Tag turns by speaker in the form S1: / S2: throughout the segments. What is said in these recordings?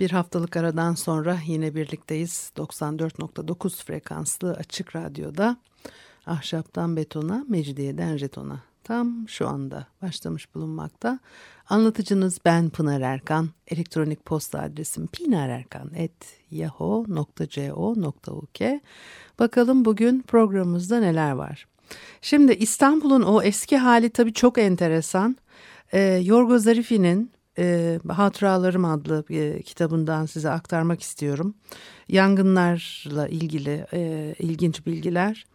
S1: Bir haftalık aradan sonra yine birlikteyiz. 94.9 frekanslı açık radyoda. Ahşaptan betona, mecidiyeden jetona. Tam şu anda başlamış bulunmakta. Anlatıcınız ben Pınar Erkan. Elektronik posta adresim pinarerkan.yahoo.co.uk Bakalım bugün programımızda neler var. Şimdi İstanbul'un o eski hali tabii çok enteresan. Ee, Yorgo Zarifi'nin e, Hatıralarım adlı e, kitabından size aktarmak istiyorum. Yangınlarla ilgili e, ilginç bilgiler.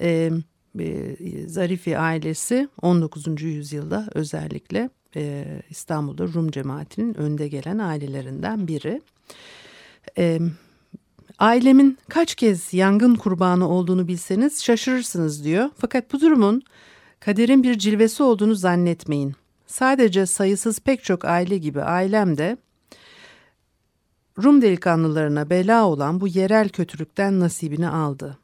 S1: E, e, Zarifi ailesi 19. yüzyılda özellikle e, İstanbul'da Rum cemaatinin önde gelen ailelerinden biri. E, ailemin kaç kez yangın kurbanı olduğunu bilseniz şaşırırsınız diyor. Fakat bu durumun kaderin bir cilvesi olduğunu zannetmeyin. Sadece sayısız pek çok aile gibi ailem de Rum delikanlılarına bela olan bu yerel kötülükten nasibini aldı.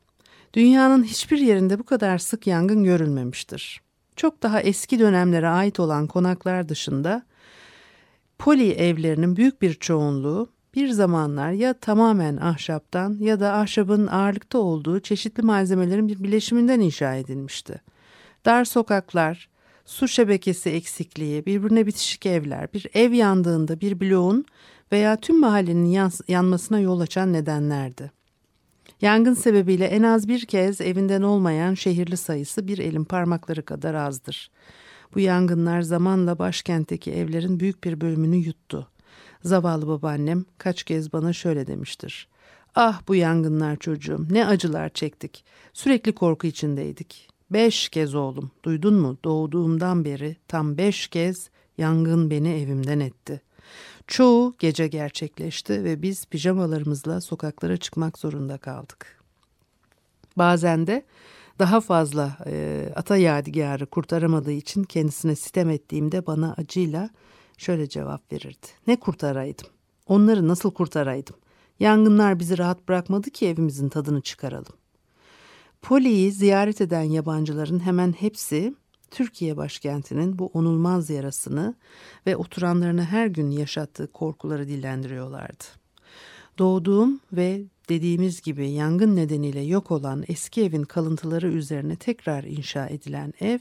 S1: Dünyanın hiçbir yerinde bu kadar sık yangın görülmemiştir. Çok daha eski dönemlere ait olan konaklar dışında poli evlerinin büyük bir çoğunluğu bir zamanlar ya tamamen ahşaptan ya da ahşabın ağırlıkta olduğu çeşitli malzemelerin bir bileşiminden inşa edilmişti. Dar sokaklar, su şebekesi eksikliği, birbirine bitişik evler, bir ev yandığında bir bloğun veya tüm mahallenin yanmasına yol açan nedenlerdi. Yangın sebebiyle en az bir kez evinden olmayan şehirli sayısı bir elin parmakları kadar azdır. Bu yangınlar zamanla başkentteki evlerin büyük bir bölümünü yuttu. Zavallı babaannem kaç kez bana şöyle demiştir. Ah bu yangınlar çocuğum ne acılar çektik. Sürekli korku içindeydik. Beş kez oğlum, duydun mu? Doğduğumdan beri tam beş kez yangın beni evimden etti. Çoğu gece gerçekleşti ve biz pijamalarımızla sokaklara çıkmak zorunda kaldık. Bazen de daha fazla e, ata yadigarı kurtaramadığı için kendisine sitem ettiğimde bana acıyla şöyle cevap verirdi. Ne kurtaraydım? Onları nasıl kurtaraydım? Yangınlar bizi rahat bırakmadı ki evimizin tadını çıkaralım. Poli'yi ziyaret eden yabancıların hemen hepsi Türkiye başkentinin bu onulmaz yarasını ve oturanlarına her gün yaşattığı korkuları dillendiriyorlardı. Doğduğum ve dediğimiz gibi yangın nedeniyle yok olan eski evin kalıntıları üzerine tekrar inşa edilen ev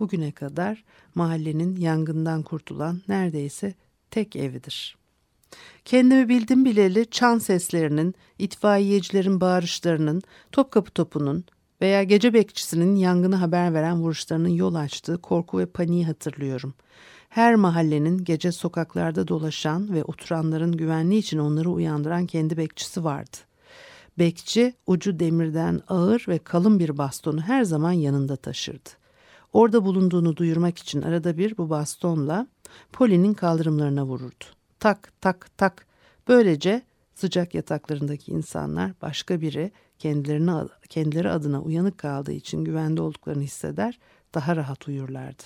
S1: bugüne kadar mahallenin yangından kurtulan neredeyse tek evidir. Kendimi bildim bileli çan seslerinin, itfaiyecilerin bağırışlarının, Topkapı topunun, veya gece bekçisinin yangını haber veren vuruşlarının yol açtığı korku ve paniği hatırlıyorum. Her mahallenin gece sokaklarda dolaşan ve oturanların güvenliği için onları uyandıran kendi bekçisi vardı. Bekçi ucu demirden ağır ve kalın bir bastonu her zaman yanında taşırdı. Orada bulunduğunu duyurmak için arada bir bu bastonla Poli'nin kaldırımlarına vururdu. Tak tak tak. Böylece sıcak yataklarındaki insanlar başka biri kendilerine, kendileri adına uyanık kaldığı için güvende olduklarını hisseder, daha rahat uyurlardı.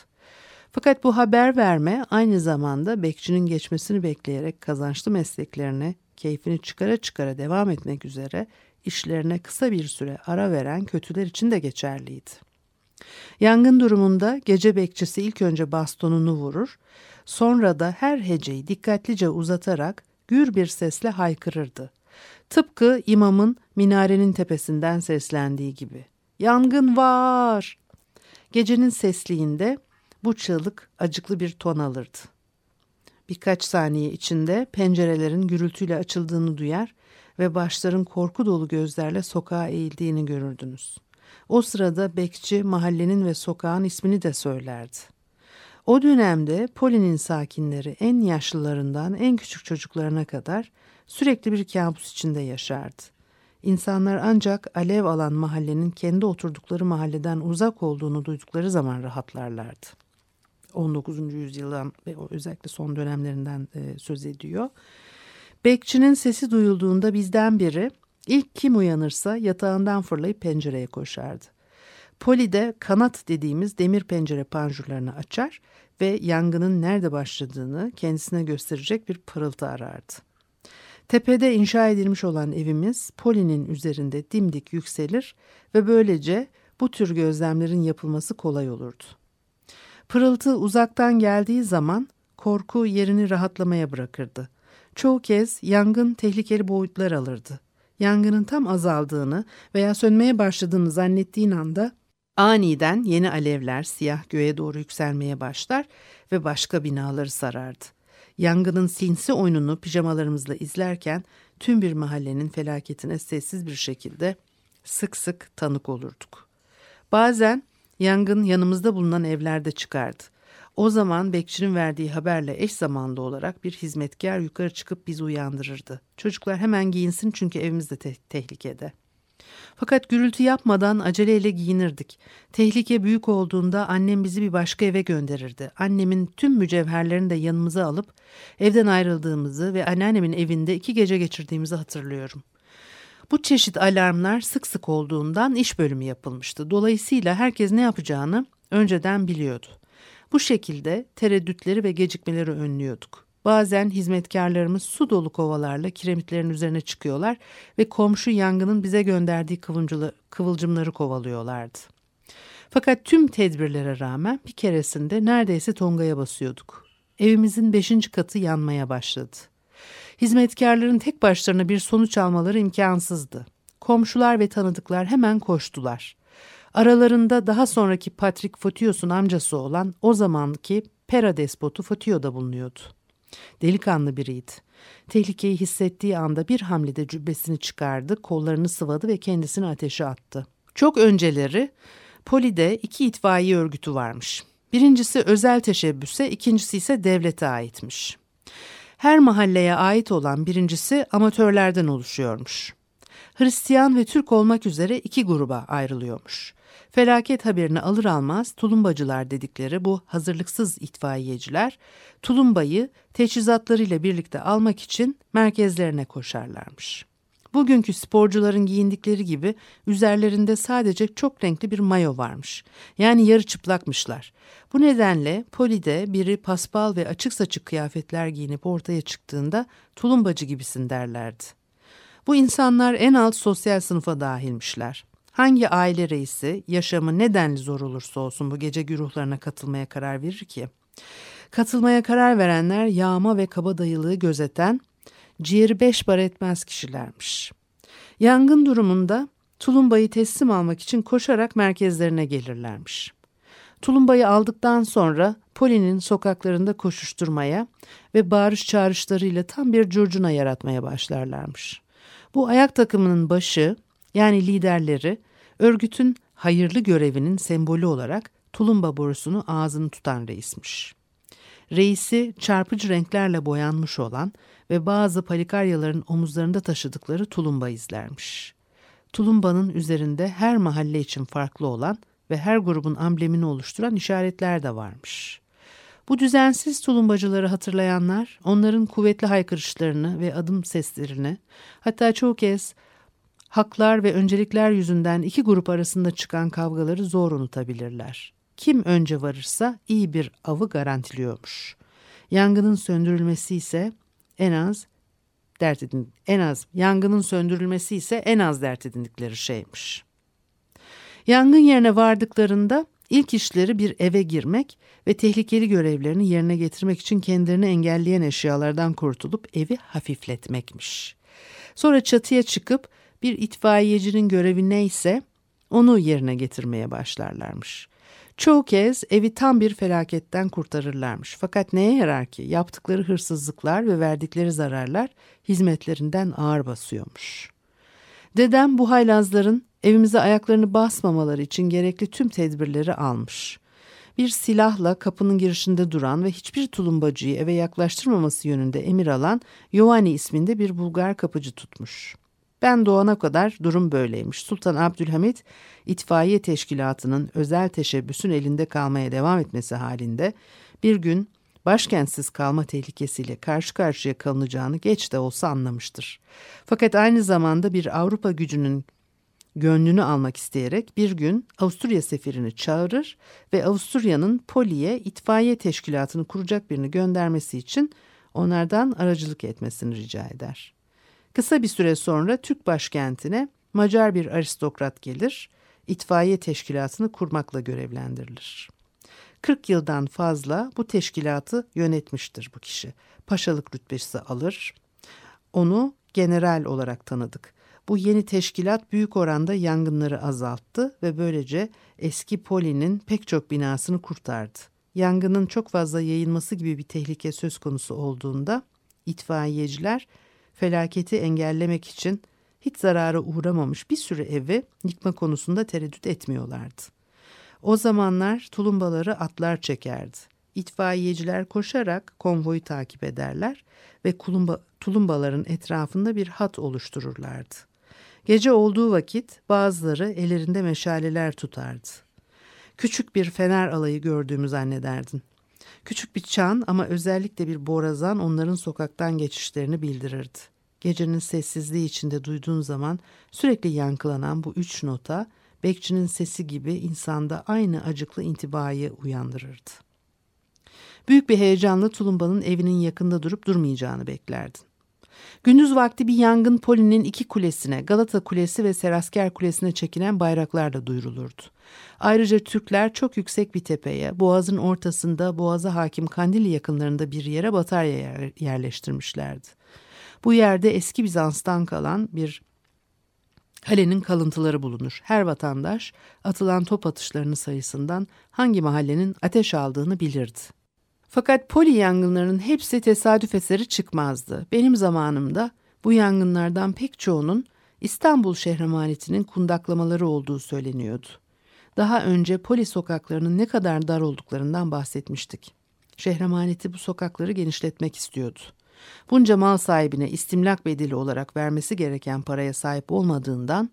S1: Fakat bu haber verme aynı zamanda bekçinin geçmesini bekleyerek kazançlı mesleklerine keyfini çıkara çıkara devam etmek üzere işlerine kısa bir süre ara veren kötüler için de geçerliydi. Yangın durumunda gece bekçisi ilk önce bastonunu vurur, sonra da her heceyi dikkatlice uzatarak gür bir sesle haykırırdı. Tıpkı imamın minarenin tepesinden seslendiği gibi. Yangın var! Gecenin sesliğinde bu çığlık acıklı bir ton alırdı. Birkaç saniye içinde pencerelerin gürültüyle açıldığını duyar ve başların korku dolu gözlerle sokağa eğildiğini görürdünüz. O sırada bekçi mahallenin ve sokağın ismini de söylerdi. O dönemde Poli'nin sakinleri en yaşlılarından en küçük çocuklarına kadar sürekli bir kabus içinde yaşardı. İnsanlar ancak alev alan mahallenin kendi oturdukları mahalleden uzak olduğunu duydukları zaman rahatlarlardı. 19. yüzyıldan ve özellikle son dönemlerinden e, söz ediyor. Bekçinin sesi duyulduğunda bizden biri İlk kim uyanırsa yatağından fırlayıp pencereye koşardı. Poli de kanat dediğimiz demir pencere panjurlarını açar ve yangının nerede başladığını kendisine gösterecek bir pırıltı arardı. Tepede inşa edilmiş olan evimiz Poli'nin üzerinde dimdik yükselir ve böylece bu tür gözlemlerin yapılması kolay olurdu. Pırıltı uzaktan geldiği zaman korku yerini rahatlamaya bırakırdı. Çoğu kez yangın tehlikeli boyutlar alırdı. Yangının tam azaldığını veya sönmeye başladığını zannettiğin anda aniden yeni alevler siyah göğe doğru yükselmeye başlar ve başka binaları sarardı. Yangının sinsi oyununu pijamalarımızla izlerken tüm bir mahallenin felaketine sessiz bir şekilde sık sık tanık olurduk. Bazen yangın yanımızda bulunan evlerde çıkardı. O zaman bekçinin verdiği haberle eş zamanlı olarak bir hizmetkar yukarı çıkıp bizi uyandırırdı. Çocuklar hemen giyinsin çünkü evimiz de te- tehlikede. Fakat gürültü yapmadan aceleyle giyinirdik. Tehlike büyük olduğunda annem bizi bir başka eve gönderirdi. Annemin tüm mücevherlerini de yanımıza alıp evden ayrıldığımızı ve anneannemin evinde iki gece geçirdiğimizi hatırlıyorum. Bu çeşit alarmlar sık sık olduğundan iş bölümü yapılmıştı. Dolayısıyla herkes ne yapacağını önceden biliyordu. Bu şekilde tereddütleri ve gecikmeleri önlüyorduk. Bazen hizmetkarlarımız su dolu kovalarla kiremitlerin üzerine çıkıyorlar ve komşu yangının bize gönderdiği kıvılcımları kovalıyorlardı. Fakat tüm tedbirlere rağmen bir keresinde neredeyse tongaya basıyorduk. Evimizin beşinci katı yanmaya başladı. Hizmetkarların tek başlarına bir sonuç almaları imkansızdı. Komşular ve tanıdıklar hemen koştular. Aralarında daha sonraki Patrick Fotios'un amcası olan o zamanki Pera despotu Fotio da bulunuyordu. Delikanlı biriydi. Tehlikeyi hissettiği anda bir hamlede cübbesini çıkardı, kollarını sıvadı ve kendisini ateşe attı. Çok önceleri Poli'de iki itfaiye örgütü varmış. Birincisi özel teşebbüse, ikincisi ise devlete aitmiş. Her mahalleye ait olan birincisi amatörlerden oluşuyormuş. Hristiyan ve Türk olmak üzere iki gruba ayrılıyormuş. Felaket haberini alır almaz tulumbacılar dedikleri bu hazırlıksız itfaiyeciler tulumbayı teçhizatlarıyla birlikte almak için merkezlerine koşarlarmış. Bugünkü sporcuların giyindikleri gibi üzerlerinde sadece çok renkli bir mayo varmış. Yani yarı çıplakmışlar. Bu nedenle polide biri paspal ve açık saçık kıyafetler giyinip ortaya çıktığında tulumbacı gibisin derlerdi. Bu insanlar en alt sosyal sınıfa dahilmişler. Hangi aile reisi yaşamı nedenli zor olursa olsun bu gece güruhlarına katılmaya karar verir ki? Katılmaya karar verenler yağma ve kabadayılığı gözeten, ciğeri beş bar etmez kişilermiş. Yangın durumunda tulumbayı teslim almak için koşarak merkezlerine gelirlermiş. Tulumbayı aldıktan sonra Poli'nin sokaklarında koşuşturmaya ve bağırış çağrışlarıyla tam bir curcuna yaratmaya başlarlarmış. Bu ayak takımının başı yani liderleri örgütün hayırlı görevinin sembolü olarak tulumba borusunu ağzını tutan reismiş. Reisi çarpıcı renklerle boyanmış olan ve bazı palikaryaların omuzlarında taşıdıkları tulumba izlermiş. Tulumbanın üzerinde her mahalle için farklı olan ve her grubun amblemini oluşturan işaretler de varmış. Bu düzensiz tulumbacıları hatırlayanlar onların kuvvetli haykırışlarını ve adım seslerini hatta çoğu kez haklar ve öncelikler yüzünden iki grup arasında çıkan kavgaları zor unutabilirler. Kim önce varırsa iyi bir avı garantiliyormuş. Yangının söndürülmesi ise en az dert edin en az yangının söndürülmesi ise en az dert edindikleri şeymiş. Yangın yerine vardıklarında ilk işleri bir eve girmek ve tehlikeli görevlerini yerine getirmek için kendilerini engelleyen eşyalardan kurtulup evi hafifletmekmiş. Sonra çatıya çıkıp bir itfaiyecinin görevi neyse onu yerine getirmeye başlarlarmış. Çoğu kez evi tam bir felaketten kurtarırlarmış. Fakat neye yarar ki? Yaptıkları hırsızlıklar ve verdikleri zararlar hizmetlerinden ağır basıyormuş. Dedem bu haylazların evimize ayaklarını basmamaları için gerekli tüm tedbirleri almış. Bir silahla kapının girişinde duran ve hiçbir tulumbacıyı eve yaklaştırmaması yönünde emir alan Giovanni isminde bir Bulgar kapıcı tutmuş. Ben doğana kadar durum böyleymiş. Sultan Abdülhamit itfaiye teşkilatının özel teşebbüsün elinde kalmaya devam etmesi halinde bir gün başkentsiz kalma tehlikesiyle karşı karşıya kalınacağını geç de olsa anlamıştır. Fakat aynı zamanda bir Avrupa gücünün gönlünü almak isteyerek bir gün Avusturya seferini çağırır ve Avusturya'nın Poli'ye itfaiye teşkilatını kuracak birini göndermesi için onlardan aracılık etmesini rica eder. Kısa bir süre sonra Türk başkentine Macar bir aristokrat gelir, itfaiye teşkilatını kurmakla görevlendirilir. 40 yıldan fazla bu teşkilatı yönetmiştir bu kişi. Paşalık rütbesi alır. Onu general olarak tanıdık. Bu yeni teşkilat büyük oranda yangınları azalttı ve böylece eski Poli'nin pek çok binasını kurtardı. Yangının çok fazla yayılması gibi bir tehlike söz konusu olduğunda itfaiyeciler felaketi engellemek için hiç zarara uğramamış bir sürü evi yıkma konusunda tereddüt etmiyorlardı. O zamanlar tulumbaları atlar çekerdi. İtfaiyeciler koşarak konvoyu takip ederler ve tulumbaların etrafında bir hat oluştururlardı. Gece olduğu vakit bazıları ellerinde meşaleler tutardı. Küçük bir fener alayı gördüğümü zannederdin. Küçük bir çan ama özellikle bir borazan onların sokaktan geçişlerini bildirirdi. Gecenin sessizliği içinde duyduğun zaman sürekli yankılanan bu üç nota bekçinin sesi gibi insanda aynı acıklı intibayı uyandırırdı. Büyük bir heyecanla tulumbanın evinin yakında durup durmayacağını beklerdin. Gündüz vakti bir yangın Poli'nin iki kulesine, Galata Kulesi ve Serasker Kulesi'ne çekilen bayraklarla duyurulurdu. Ayrıca Türkler çok yüksek bir tepeye, boğazın ortasında boğaza hakim Kandili yakınlarında bir yere batarya yerleştirmişlerdi. Bu yerde eski Bizans'tan kalan bir kalenin kalıntıları bulunur. Her vatandaş atılan top atışlarının sayısından hangi mahallenin ateş aldığını bilirdi. Fakat poli yangınlarının hepsi tesadüf eseri çıkmazdı. Benim zamanımda bu yangınlardan pek çoğunun İstanbul şehremanetinin kundaklamaları olduğu söyleniyordu. Daha önce poli sokaklarının ne kadar dar olduklarından bahsetmiştik. Şehremaneti bu sokakları genişletmek istiyordu. Bunca mal sahibine istimlak bedeli olarak vermesi gereken paraya sahip olmadığından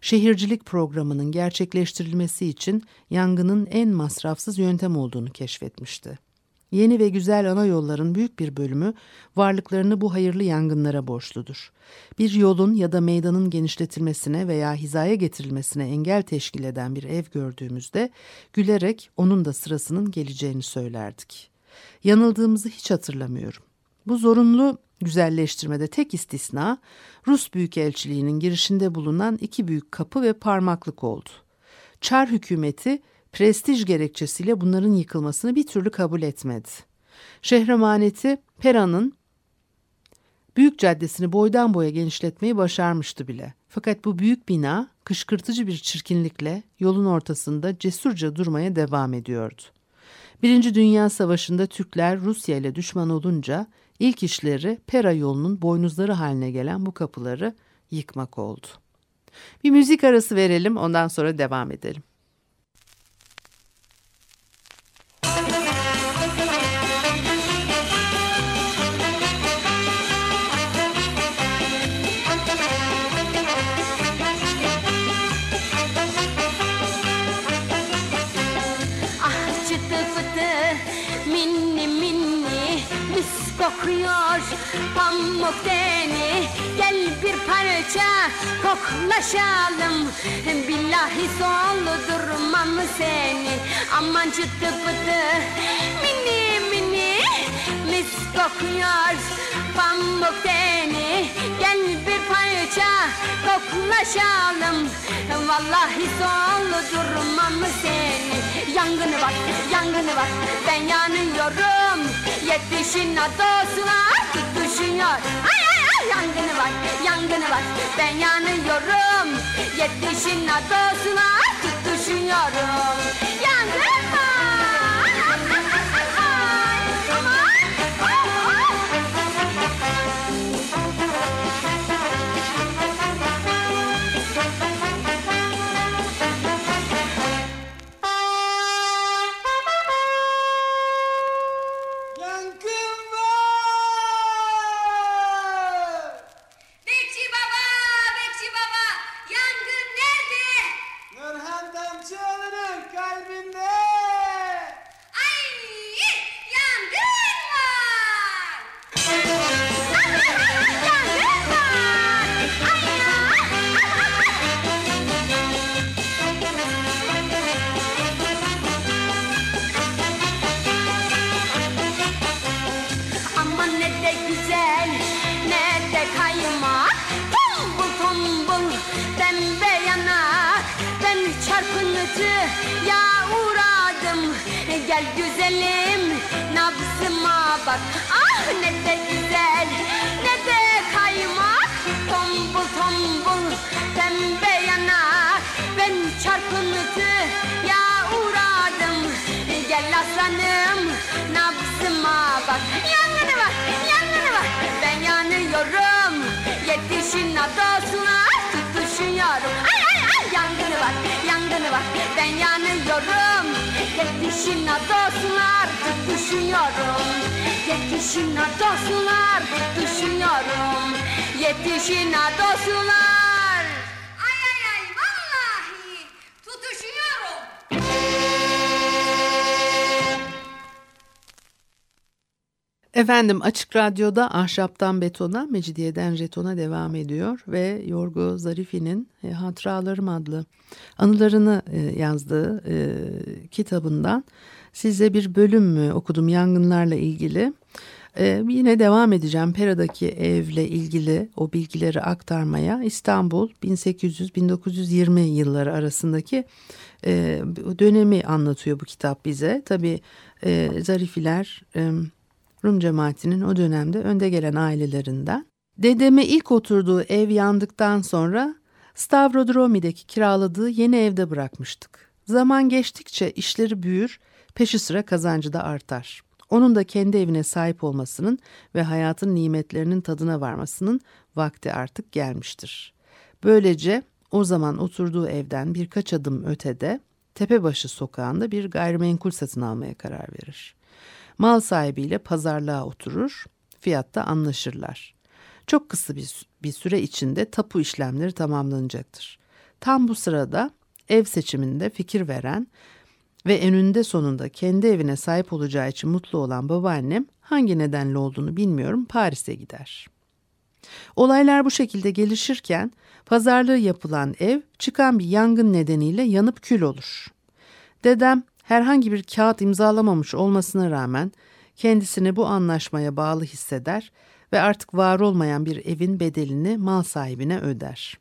S1: şehircilik programının gerçekleştirilmesi için yangının en masrafsız yöntem olduğunu keşfetmişti. Yeni ve güzel ana yolların büyük bir bölümü varlıklarını bu hayırlı yangınlara borçludur. Bir yolun ya da meydanın genişletilmesine veya hizaya getirilmesine engel teşkil eden bir ev gördüğümüzde gülerek onun da sırasının geleceğini söylerdik. Yanıldığımızı hiç hatırlamıyorum. Bu zorunlu güzelleştirmede tek istisna Rus Büyükelçiliği'nin girişinde bulunan iki büyük kapı ve parmaklık oldu. Çar hükümeti prestij gerekçesiyle bunların yıkılmasını bir türlü kabul etmedi. Şehremaneti Pera'nın büyük caddesini boydan boya genişletmeyi başarmıştı bile. Fakat bu büyük bina kışkırtıcı bir çirkinlikle yolun ortasında cesurca durmaya devam ediyordu. Birinci Dünya Savaşı'nda Türkler Rusya ile düşman olunca ilk işleri Pera yolunun boynuzları haline gelen bu kapıları yıkmak oldu. Bir müzik arası verelim ondan sonra devam edelim.
S2: Kokuyor pamuk deni Gel bir parça koklaşalım. Billahi soldurmam seni Aman çıtı pıtı. Mini mini Mis kokuyor pamuk deni Parça koklaşalım. Vallahi soldurmam seni Yangını bak, yangını bak. Ben yanıyorum. Yetişin adosuna. Tutuşuyor Ay ay ay. Yangını var yangını var Ben yanıyorum. Yetişin adosuna. Tutuşuyorum çarpıntı ya uğradım. Gel güzelim nabzıma bak. Ah ne de güzel ne de kaymak. Tombul tombul pembe yanak Ben çarpıntı ya uğradım. Gel aslanım nabzıma bak. Yangını var yangını var. Ben yanıyorum. Yetişin adasına tutuşuyorum. Ay ay ay yangını var yangını var. Ben yanıyorum. Yetişin adasına tutuşuyorum Yetişin adasına tutuşuyorum Yetişin adasılar Ay
S1: Efendim Açık Radyo'da Ahşaptan Betona, Mecidiyeden Jeton'a devam ediyor ve Yorgo Zarifi'nin e, Hatıralarım adlı anılarını e, yazdığı e, kitabından size bir bölüm e, okudum yangınlarla ilgili. E, yine devam edeceğim Pera'daki evle ilgili o bilgileri aktarmaya. İstanbul 1800-1920 yılları arasındaki dönemi anlatıyor bu kitap bize. Tabii e, Zarifiler... Rum cemaatinin o dönemde önde gelen ailelerinden. Dedeme ilk oturduğu ev yandıktan sonra Stavrodromi'deki kiraladığı yeni evde bırakmıştık. Zaman geçtikçe işleri büyür, peşi sıra kazancı da artar. Onun da kendi evine sahip olmasının ve hayatın nimetlerinin tadına varmasının vakti artık gelmiştir. Böylece o zaman oturduğu evden birkaç adım ötede Tepebaşı sokağında bir gayrimenkul satın almaya karar verir. Mal sahibiyle pazarlığa oturur, fiyatta anlaşırlar. Çok kısa bir, bir süre içinde tapu işlemleri tamamlanacaktır. Tam bu sırada ev seçiminde fikir veren ve eninde sonunda kendi evine sahip olacağı için mutlu olan babaannem hangi nedenle olduğunu bilmiyorum Paris'e gider. Olaylar bu şekilde gelişirken pazarlığı yapılan ev çıkan bir yangın nedeniyle yanıp kül olur. Dedem herhangi bir kağıt imzalamamış olmasına rağmen kendisini bu anlaşmaya bağlı hisseder ve artık var olmayan bir evin bedelini mal sahibine öder.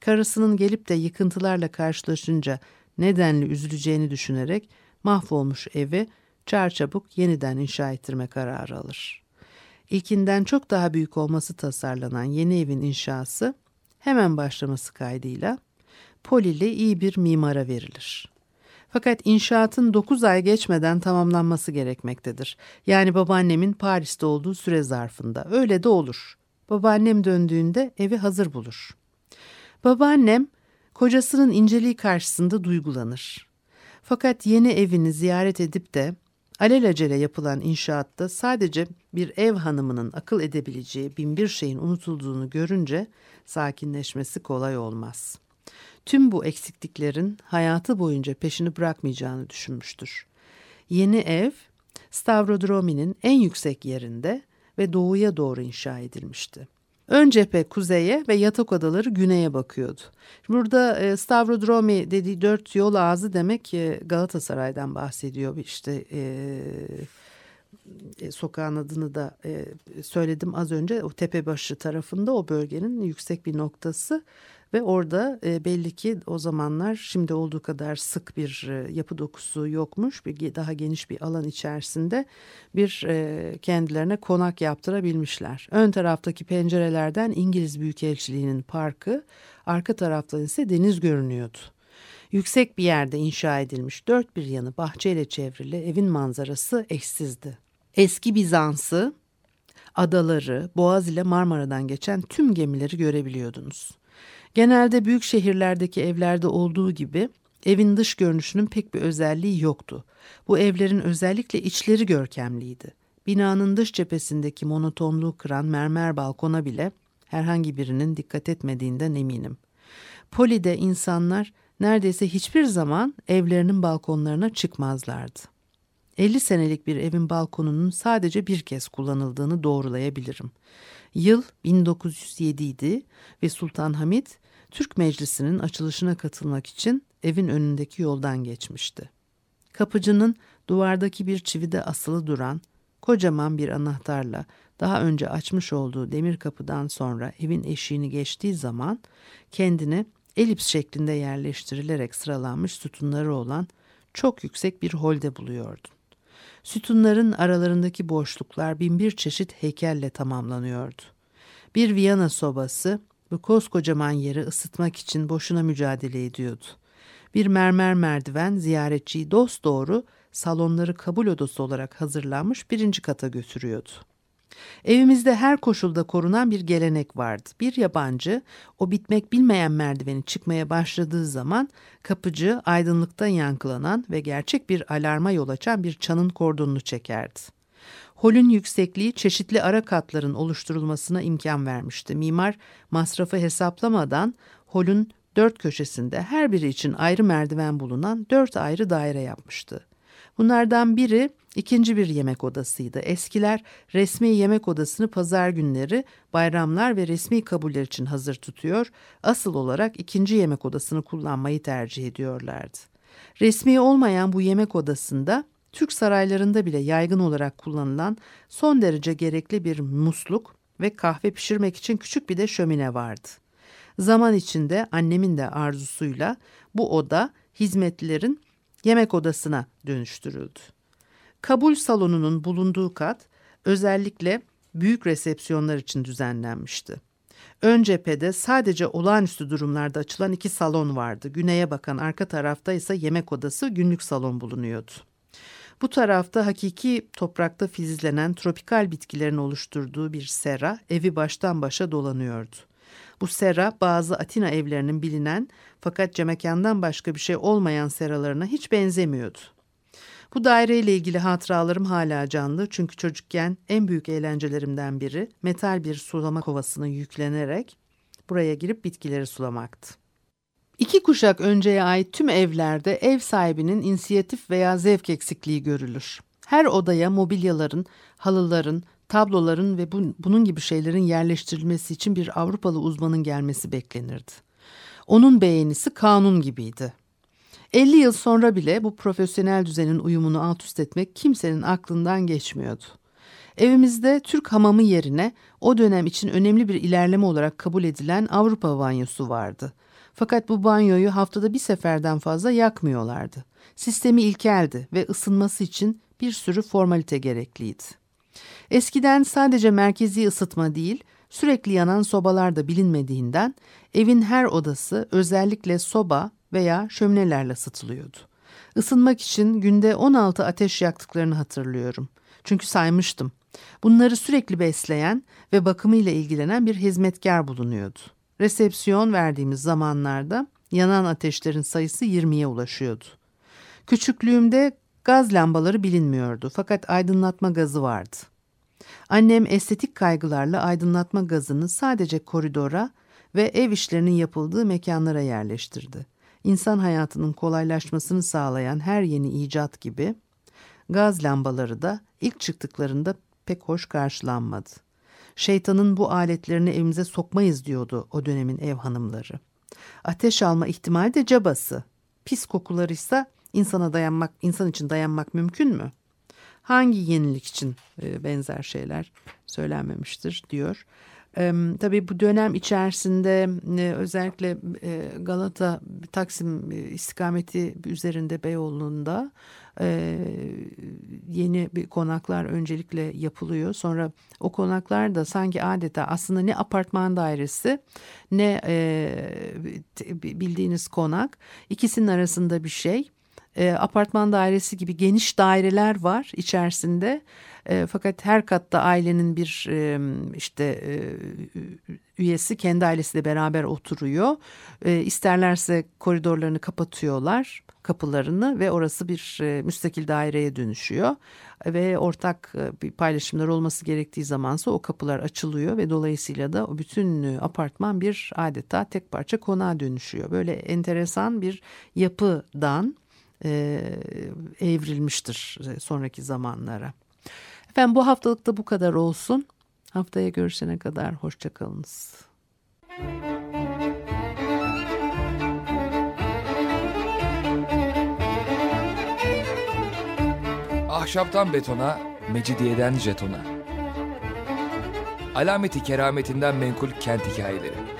S1: Karısının gelip de yıkıntılarla karşılaşınca nedenli üzüleceğini düşünerek mahvolmuş evi çarçabuk yeniden inşa ettirme kararı alır. İlkinden çok daha büyük olması tasarlanan yeni evin inşası hemen başlaması kaydıyla Polili iyi bir mimara verilir. Fakat inşaatın 9 ay geçmeden tamamlanması gerekmektedir. Yani babaannemin Paris'te olduğu süre zarfında. Öyle de olur. Babaannem döndüğünde evi hazır bulur. Babaannem kocasının inceliği karşısında duygulanır. Fakat yeni evini ziyaret edip de alelacele yapılan inşaatta sadece bir ev hanımının akıl edebileceği binbir şeyin unutulduğunu görünce sakinleşmesi kolay olmaz.'' Tüm bu eksikliklerin hayatı boyunca peşini bırakmayacağını düşünmüştür. Yeni ev Stavrodromi'nin en yüksek yerinde ve doğuya doğru inşa edilmişti. Ön cephe kuzeye ve yatak odaları güneye bakıyordu. Burada e, Stavrodromi dediği dört yol ağzı demek e, Galatasaray'dan bahsediyor. İşte e, e, sokağın adını da e, söyledim az önce. O tepebaşı tarafında o bölgenin yüksek bir noktası ve orada e, belli ki o zamanlar şimdi olduğu kadar sık bir e, yapı dokusu yokmuş. Bir daha geniş bir alan içerisinde bir e, kendilerine konak yaptırabilmişler. Ön taraftaki pencerelerden İngiliz Büyükelçiliği'nin parkı, arka taraftan ise deniz görünüyordu. Yüksek bir yerde inşa edilmiş dört bir yanı bahçeyle çevrili evin manzarası eşsizdi. Eski Bizans'ı, adaları, Boğaz ile Marmara'dan geçen tüm gemileri görebiliyordunuz. Genelde büyük şehirlerdeki evlerde olduğu gibi evin dış görünüşünün pek bir özelliği yoktu. Bu evlerin özellikle içleri görkemliydi. Binanın dış cephesindeki monotonluğu kıran mermer balkona bile herhangi birinin dikkat etmediğinden eminim. Poli'de insanlar neredeyse hiçbir zaman evlerinin balkonlarına çıkmazlardı. 50 senelik bir evin balkonunun sadece bir kez kullanıldığını doğrulayabilirim. Yıl 1907 idi ve Sultan Hamid Türk Meclisi'nin açılışına katılmak için evin önündeki yoldan geçmişti. Kapıcının duvardaki bir çivide asılı duran kocaman bir anahtarla daha önce açmış olduğu demir kapıdan sonra evin eşiğini geçtiği zaman kendini elips şeklinde yerleştirilerek sıralanmış sütunları olan çok yüksek bir holde buluyordun. Sütunların aralarındaki boşluklar binbir çeşit heykelle tamamlanıyordu. Bir Viyana sobası bu koskocaman yeri ısıtmak için boşuna mücadele ediyordu. Bir mermer merdiven ziyaretçiyi dosdoğru salonları kabul odası olarak hazırlanmış birinci kata götürüyordu. Evimizde her koşulda korunan bir gelenek vardı. Bir yabancı o bitmek bilmeyen merdiveni çıkmaya başladığı zaman kapıcı aydınlıktan yankılanan ve gerçek bir alarma yol açan bir çanın kordonunu çekerdi. Holün yüksekliği çeşitli ara katların oluşturulmasına imkan vermişti. Mimar masrafı hesaplamadan holün dört köşesinde her biri için ayrı merdiven bulunan dört ayrı daire yapmıştı. Bunlardan biri ikinci bir yemek odasıydı. Eskiler resmi yemek odasını pazar günleri, bayramlar ve resmi kabuller için hazır tutuyor, asıl olarak ikinci yemek odasını kullanmayı tercih ediyorlardı. Resmi olmayan bu yemek odasında Türk saraylarında bile yaygın olarak kullanılan son derece gerekli bir musluk ve kahve pişirmek için küçük bir de şömine vardı. Zaman içinde annemin de arzusuyla bu oda hizmetlilerin yemek odasına dönüştürüldü. Kabul salonunun bulunduğu kat özellikle büyük resepsiyonlar için düzenlenmişti. Ön cephede sadece olağanüstü durumlarda açılan iki salon vardı. Güneye bakan arka tarafta ise yemek odası günlük salon bulunuyordu. Bu tarafta hakiki toprakta filizlenen tropikal bitkilerin oluşturduğu bir sera evi baştan başa dolanıyordu. Bu sera bazı Atina evlerinin bilinen fakat cemekandan başka bir şey olmayan seralarına hiç benzemiyordu. Bu daireyle ilgili hatıralarım hala canlı çünkü çocukken en büyük eğlencelerimden biri metal bir sulama kovasına yüklenerek buraya girip bitkileri sulamaktı. İki kuşak önceye ait tüm evlerde ev sahibinin inisiyatif veya zevk eksikliği görülür. Her odaya mobilyaların, halıların, tabloların ve bu, bunun gibi şeylerin yerleştirilmesi için bir Avrupalı uzmanın gelmesi beklenirdi. Onun beğenisi kanun gibiydi. 50 yıl sonra bile bu profesyonel düzenin uyumunu alt üst etmek kimsenin aklından geçmiyordu. Evimizde Türk hamamı yerine o dönem için önemli bir ilerleme olarak kabul edilen Avrupa banyosu vardı. Fakat bu banyoyu haftada bir seferden fazla yakmıyorlardı. Sistemi ilkeldi ve ısınması için bir sürü formalite gerekliydi. Eskiden sadece merkezi ısıtma değil, sürekli yanan sobalar da bilinmediğinden evin her odası özellikle soba veya şöminelerle ısıtılıyordu. Isınmak için günde 16 ateş yaktıklarını hatırlıyorum. Çünkü saymıştım. Bunları sürekli besleyen ve bakımıyla ilgilenen bir hizmetkar bulunuyordu. Resepsiyon verdiğimiz zamanlarda yanan ateşlerin sayısı 20'ye ulaşıyordu. Küçüklüğümde gaz lambaları bilinmiyordu fakat aydınlatma gazı vardı. Annem estetik kaygılarla aydınlatma gazını sadece koridora ve ev işlerinin yapıldığı mekanlara yerleştirdi. İnsan hayatının kolaylaşmasını sağlayan her yeni icat gibi gaz lambaları da ilk çıktıklarında pek hoş karşılanmadı. Şeytanın bu aletlerini evimize sokmayız diyordu o dönemin ev hanımları. Ateş alma ihtimali de cabası. Pis kokularıysa insana dayanmak, insan için dayanmak mümkün mü? Hangi yenilik için e, benzer şeyler söylenmemiştir diyor. Tabii bu dönem içerisinde e, özellikle e, Galata Taksim istikameti üzerinde Beyoğlu'nda yeni bir konaklar öncelikle yapılıyor. Sonra o konaklar da sanki adeta aslında ne apartman dairesi ne bildiğiniz konak ikisinin arasında bir şey e, apartman dairesi gibi geniş daireler var içerisinde. E, fakat her katta ailenin bir e, işte e, üyesi kendi ailesiyle beraber oturuyor. E, isterlerse koridorlarını kapatıyorlar kapılarını ve orası bir e, müstakil daireye dönüşüyor. Ve ortak e, bir paylaşımlar olması gerektiği zamansa o kapılar açılıyor ve dolayısıyla da o bütün apartman bir adeta tek parça konağa dönüşüyor. Böyle enteresan bir yapıdan e, evrilmiştir e, sonraki zamanlara. Efendim bu haftalık da bu kadar olsun. Haftaya görüşene kadar hoşçakalınız.
S3: Ahşaptan betona, mecidiyeden jetona. Alameti kerametinden menkul kent hikayeleri.